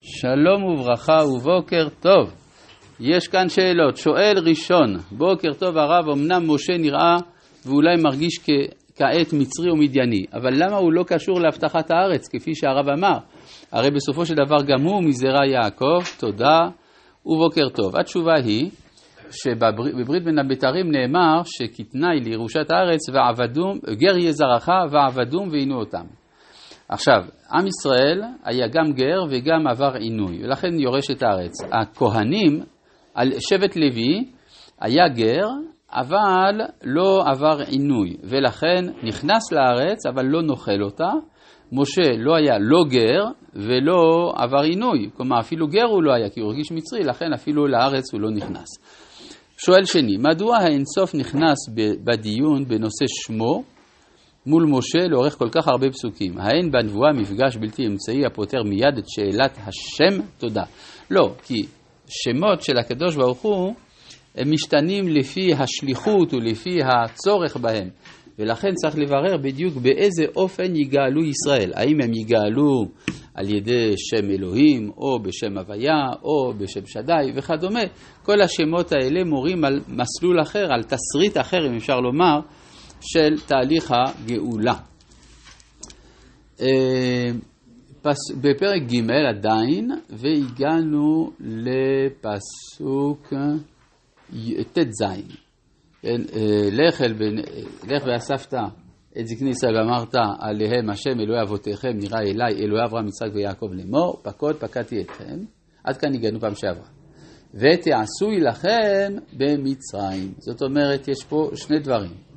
שלום וברכה ובוקר טוב. יש כאן שאלות. שואל ראשון, בוקר טוב הרב, אמנם משה נראה ואולי מרגיש כעת מצרי ומדייני, אבל למה הוא לא קשור להבטחת הארץ, כפי שהרב אמר? הרי בסופו של דבר גם הוא מזרע יעקב, תודה ובוקר טוב. התשובה היא שבברית בין הבתרים נאמר שכתנאי לירושת הארץ ועבדום, גר יהיה זרעך ועבדום ועינו אותם. עכשיו, עם ישראל היה גם גר וגם עבר עינוי, ולכן יורש את הארץ. הכהנים, על שבט לוי, היה גר, אבל לא עבר עינוי, ולכן נכנס לארץ, אבל לא נאכל אותה. משה לא היה לא גר ולא עבר עינוי, כלומר אפילו גר הוא לא היה כי הוא הרגיש מצרי, לכן אפילו לארץ הוא לא נכנס. שואל שני, מדוע האינסוף נכנס בדיון בנושא שמו מול משה לאורך כל כך הרבה פסוקים? האין בנבואה מפגש בלתי אמצעי הפותר מיד את שאלת השם? תודה. לא, כי שמות של הקדוש ברוך הוא הם משתנים לפי השליחות ולפי הצורך בהם. ולכן צריך לברר בדיוק באיזה אופן יגאלו ישראל. האם הם יגאלו על ידי שם אלוהים, או בשם הוויה, או בשם שדי וכדומה. כל השמות האלה מורים על מסלול אחר, על תסריט אחר, אם אפשר לומר, של תהליך הגאולה. אה, בפרק ג' עדיין, והגענו לפסוק ט"ז. כן, אה, לך, ואספת את זקני ישראל ואמרת עליהם השם אלוהי אבותיכם נראה אליי אלוהי אברהם יצחק ויעקב לאמור פקוד פקדתי אתכם עד כאן הגענו פעם שעברה ותעשוי לכם במצרים זאת אומרת יש פה שני דברים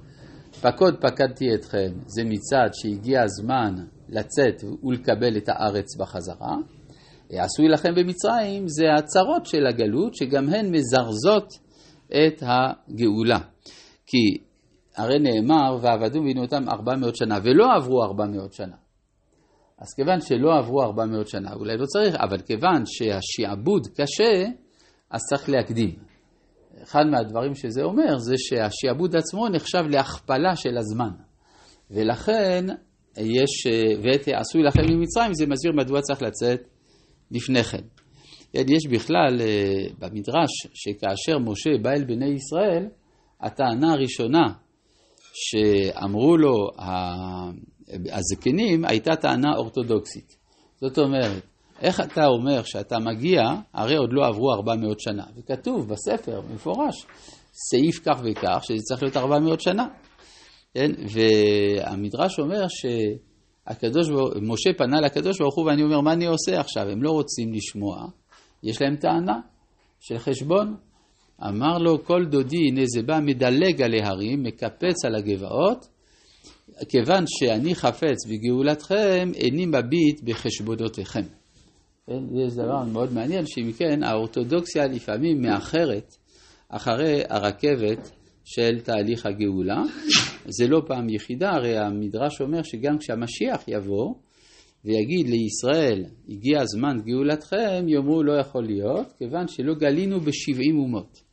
פקוד פקדתי אתכם זה מצד שהגיע הזמן לצאת ולקבל את הארץ בחזרה עשוי לכם במצרים זה הצרות של הגלות שגם הן מזרזות את הגאולה כי הרי נאמר, ועבדו ועינו אותם ארבע מאות שנה, ולא עברו ארבע מאות שנה. אז כיוון שלא עברו ארבע מאות שנה, אולי לא צריך, אבל כיוון שהשעבוד קשה, אז צריך להקדים. אחד מהדברים שזה אומר, זה שהשעבוד עצמו נחשב להכפלה של הזמן. ולכן יש, ועשוי לכם ממצרים, זה מסביר מדוע צריך לצאת לפני כן. יש בכלל אה, במדרש שכאשר משה בא אל בני ישראל, הטענה הראשונה שאמרו לו הזקנים הייתה טענה אורתודוקסית. זאת אומרת, איך אתה אומר שאתה מגיע, הרי עוד לא עברו 400 שנה. וכתוב בספר, במפורש, סעיף כך וכך, שזה צריך להיות 400 שנה. כן? והמדרש אומר שהקדוש ברוך משה פנה לקדוש ברוך הוא ואני אומר, מה אני עושה עכשיו? הם לא רוצים לשמוע, יש להם טענה של חשבון. אמר לו, כל דודי, הנה זה בא, מדלג על ההרים, מקפץ על הגבעות, כיוון שאני חפץ בגאולתכם, איני מביט בחשבונותיכם. כן? זה דבר מאוד מעניין, שאם כן, האורתודוקסיה לפעמים מאחרת אחרי הרכבת של תהליך הגאולה. זה לא פעם יחידה, הרי המדרש אומר שגם כשהמשיח יבוא ויגיד לישראל, הגיע הזמן גאולתכם, יאמרו לא יכול להיות, כיוון שלא גלינו בשבעים אומות.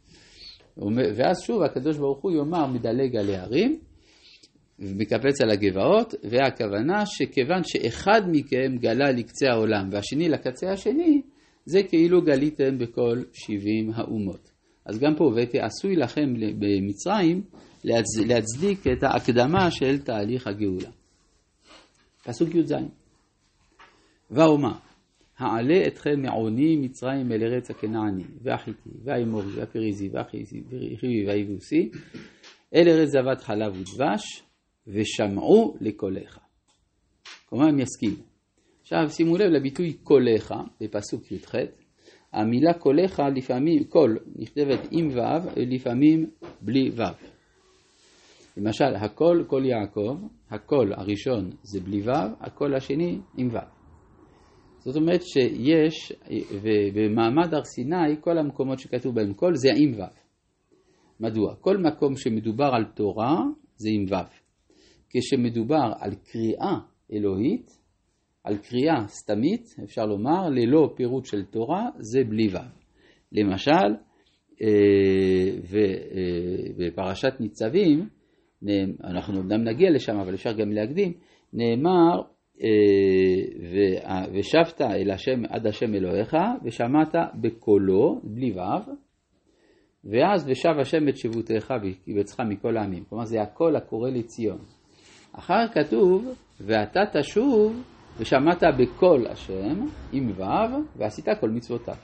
ואז שוב הקדוש ברוך הוא יאמר מדלג על ההרים ומקפץ על הגבעות, והכוונה שכיוון שאחד מכם גלה לקצה העולם והשני לקצה השני, זה כאילו גליתם בכל שבעים האומות. אז גם פה, ותעשוי לכם במצרים להצדיק את ההקדמה של תהליך הגאולה. פסוק י"ז: ואומר העלה אתכם מעוני מצרים אל ארץ הכנעני, והחיטי, והאמורי, והפריזי, והחיבי, והיבוסי, אל ארץ זבת חלב ודבש, ושמעו לקולך. כלומר הם יסכימו. עכשיו שימו לב לביטוי קולך בפסוק י"ח, המילה קולך לפעמים, קול נכתבת עם ו', לפעמים בלי ו'. למשל, הקול, קול יעקב, הקול הראשון זה בלי ו', הקול השני עם ו'. זאת אומרת שיש, ובמעמד הר סיני, כל המקומות שכתוב בהם קול זה עם ו'. מדוע? כל מקום שמדובר על תורה זה עם ו'. כשמדובר על קריאה אלוהית, על קריאה סתמית, אפשר לומר, ללא פירוט של תורה, זה בלי ו'. למשל, אה, אה, בפרשת ניצבים, אנחנו אמנם נגיע לשם, אבל אפשר גם להקדים, נאמר ושבת אל השם עד השם אלוהיך, ושמעת בקולו, בלי ו', ואז ושב השם את שבותיך וקיבצך מכל העמים. כלומר זה הקול הקורא לציון. אחר כתוב, ואתה תשוב ושמעת בקול השם עם ו' ועשית כל מצוותיו.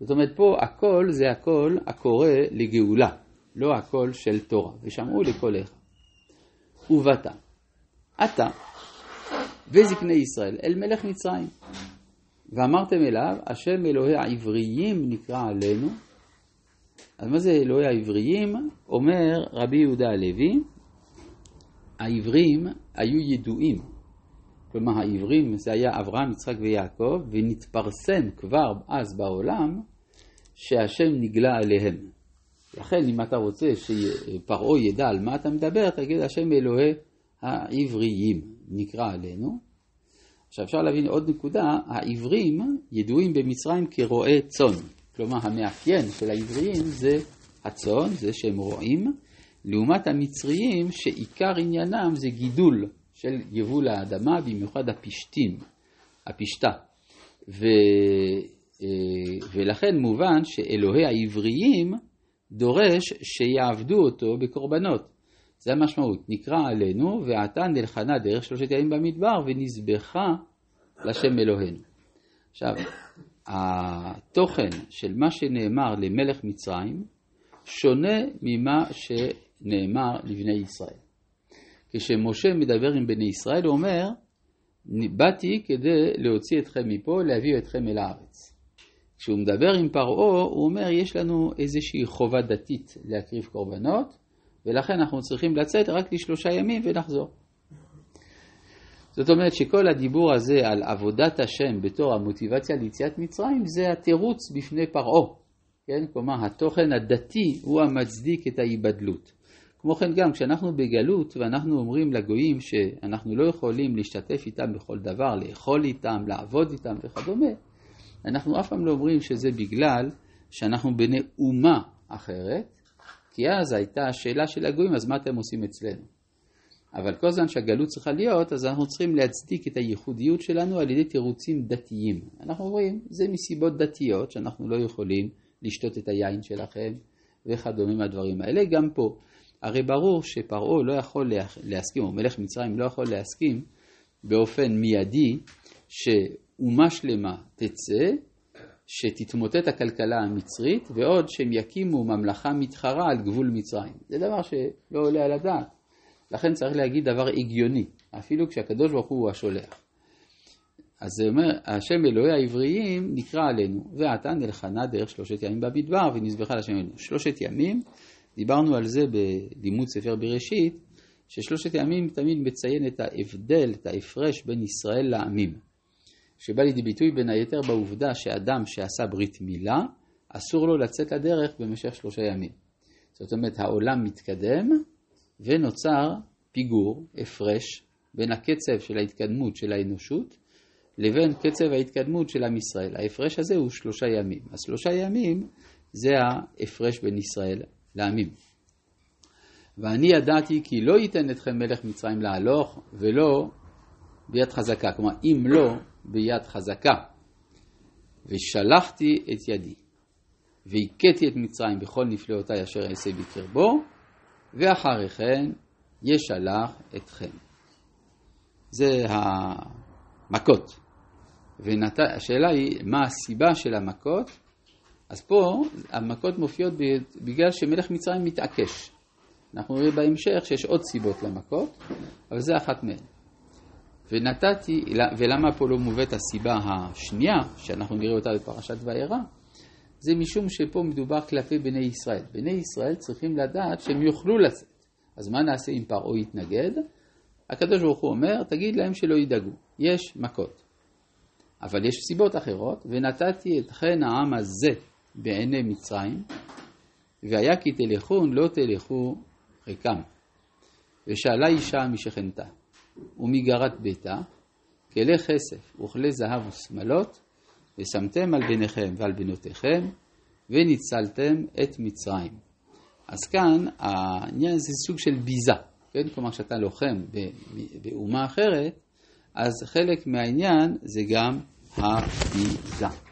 זאת אומרת פה הקול זה הקול הקורא לגאולה, לא הקול של תורה, ושמעו לקולך. ובאת, אתה וזקני ישראל אל מלך מצרים, ואמרתם אליו, השם אלוהי העבריים נקרא עלינו. אז מה זה אלוהי העבריים? אומר רבי יהודה הלוי, העברים היו ידועים. כלומר העברים זה היה אברהם, יצחק ויעקב, ונתפרסם כבר אז בעולם שהשם נגלה עליהם. לכן אם אתה רוצה שפרעה ידע על מה אתה מדבר, תגיד השם אלוהי העבריים נקרא עלינו. עכשיו אפשר להבין עוד נקודה, העברים ידועים במצרים כרועי צאן. כלומר המאפיין של העבריים זה הצאן, זה שהם רועים, לעומת המצריים שעיקר עניינם זה גידול של יבול האדמה, במיוחד הפשתים, הפשתה. ו, אה, ולכן מובן שאלוהי העבריים דורש שיעבדו אותו בקורבנות. זה המשמעות, נקרא עלינו, ועתה נלחנה דרך שלושת ימים במדבר, ונזבחה לשם אלוהינו. עכשיו, התוכן של מה שנאמר למלך מצרים שונה ממה שנאמר לבני ישראל. כשמשה מדבר עם בני ישראל, הוא אומר, באתי כדי להוציא אתכם מפה, להביא אתכם אל הארץ. כשהוא מדבר עם פרעה, הוא אומר, יש לנו איזושהי חובה דתית להקריב קורבנות, ולכן אנחנו צריכים לצאת רק לשלושה ימים ונחזור. זאת אומרת שכל הדיבור הזה על עבודת השם בתור המוטיבציה ליציאת מצרים זה התירוץ בפני פרעה, כן? כלומר התוכן הדתי הוא המצדיק את ההיבדלות. כמו כן גם כשאנחנו בגלות ואנחנו אומרים לגויים שאנחנו לא יכולים להשתתף איתם בכל דבר, לאכול איתם, לעבוד איתם וכדומה, אנחנו אף פעם לא אומרים שזה בגלל שאנחנו בני אומה אחרת, כי אז הייתה השאלה של הגויים, אז מה אתם עושים אצלנו? אבל כל זמן שהגלות צריכה להיות, אז אנחנו צריכים להצדיק את הייחודיות שלנו על ידי תירוצים דתיים. אנחנו אומרים, זה מסיבות דתיות שאנחנו לא יכולים לשתות את היין שלכם וכדומה מהדברים האלה. גם פה, הרי ברור שפרעה לא יכול להסכים, או מלך מצרים לא יכול להסכים באופן מיידי שאומה שלמה תצא, שתתמוטט הכלכלה המצרית, ועוד שהם יקימו ממלכה מתחרה על גבול מצרים. זה דבר שלא עולה על הדעת. לכן צריך להגיד דבר הגיוני, אפילו כשהקדוש ברוך הוא השולח. אז זה אומר, השם אלוהי העבריים נקרא עלינו, ועתה נלחנה דרך שלושת ימים במדבר ונזבחה לשם אלוהינו. שלושת ימים דיברנו על זה בלימוד ספר בראשית, ששלושת הימים תמיד מציין את ההבדל, את ההפרש בין ישראל לעמים. שבא לידי ביטוי בין היתר בעובדה שאדם שעשה ברית מילה, אסור לו לצאת לדרך במשך שלושה ימים. זאת אומרת, העולם מתקדם ונוצר פיגור, הפרש, בין הקצב של ההתקדמות של האנושות לבין קצב ההתקדמות של עם ישראל. ההפרש הזה הוא שלושה ימים. אז שלושה ימים זה ההפרש בין ישראל לעמים. ואני ידעתי כי לא ייתן אתכם מלך מצרים להלוך ולא ביד חזקה, כלומר אם לא ביד חזקה. ושלחתי את ידי והכיתי את מצרים בכל נפלאותיי אשר אעשה בקרבו ואחרי כן ישלח אתכם. זה המכות. והשאלה היא מה הסיבה של המכות אז פה המכות מופיעות בגלל שמלך מצרים מתעקש. אנחנו נראה בהמשך שיש עוד סיבות למכות, אבל זה אחת מהן. ונתתי, ולמה פה לא מובאת הסיבה השנייה, שאנחנו נראה אותה בפרשת וארא? זה משום שפה מדובר כלפי בני ישראל. בני ישראל צריכים לדעת שהם יוכלו לצאת. אז מה נעשה אם פרעה יתנגד? הקדוש ברוך הוא אומר, תגיד להם שלא ידאגו, יש מכות. אבל יש סיבות אחרות, ונתתי את חן העם הזה בעיני מצרים, והיה כי תלכון לא תלכו ריקם. ושאלה אישה משכנתה, ומגרת ביתה, כלי כסף וכלי זהב ושמלות, ושמתם על בניכם ועל בנותיכם, וניצלתם את מצרים. אז כאן העניין זה סוג של ביזה, כן? כלומר כשאתה לוחם באומה אחרת, אז חלק מהעניין זה גם הביזה.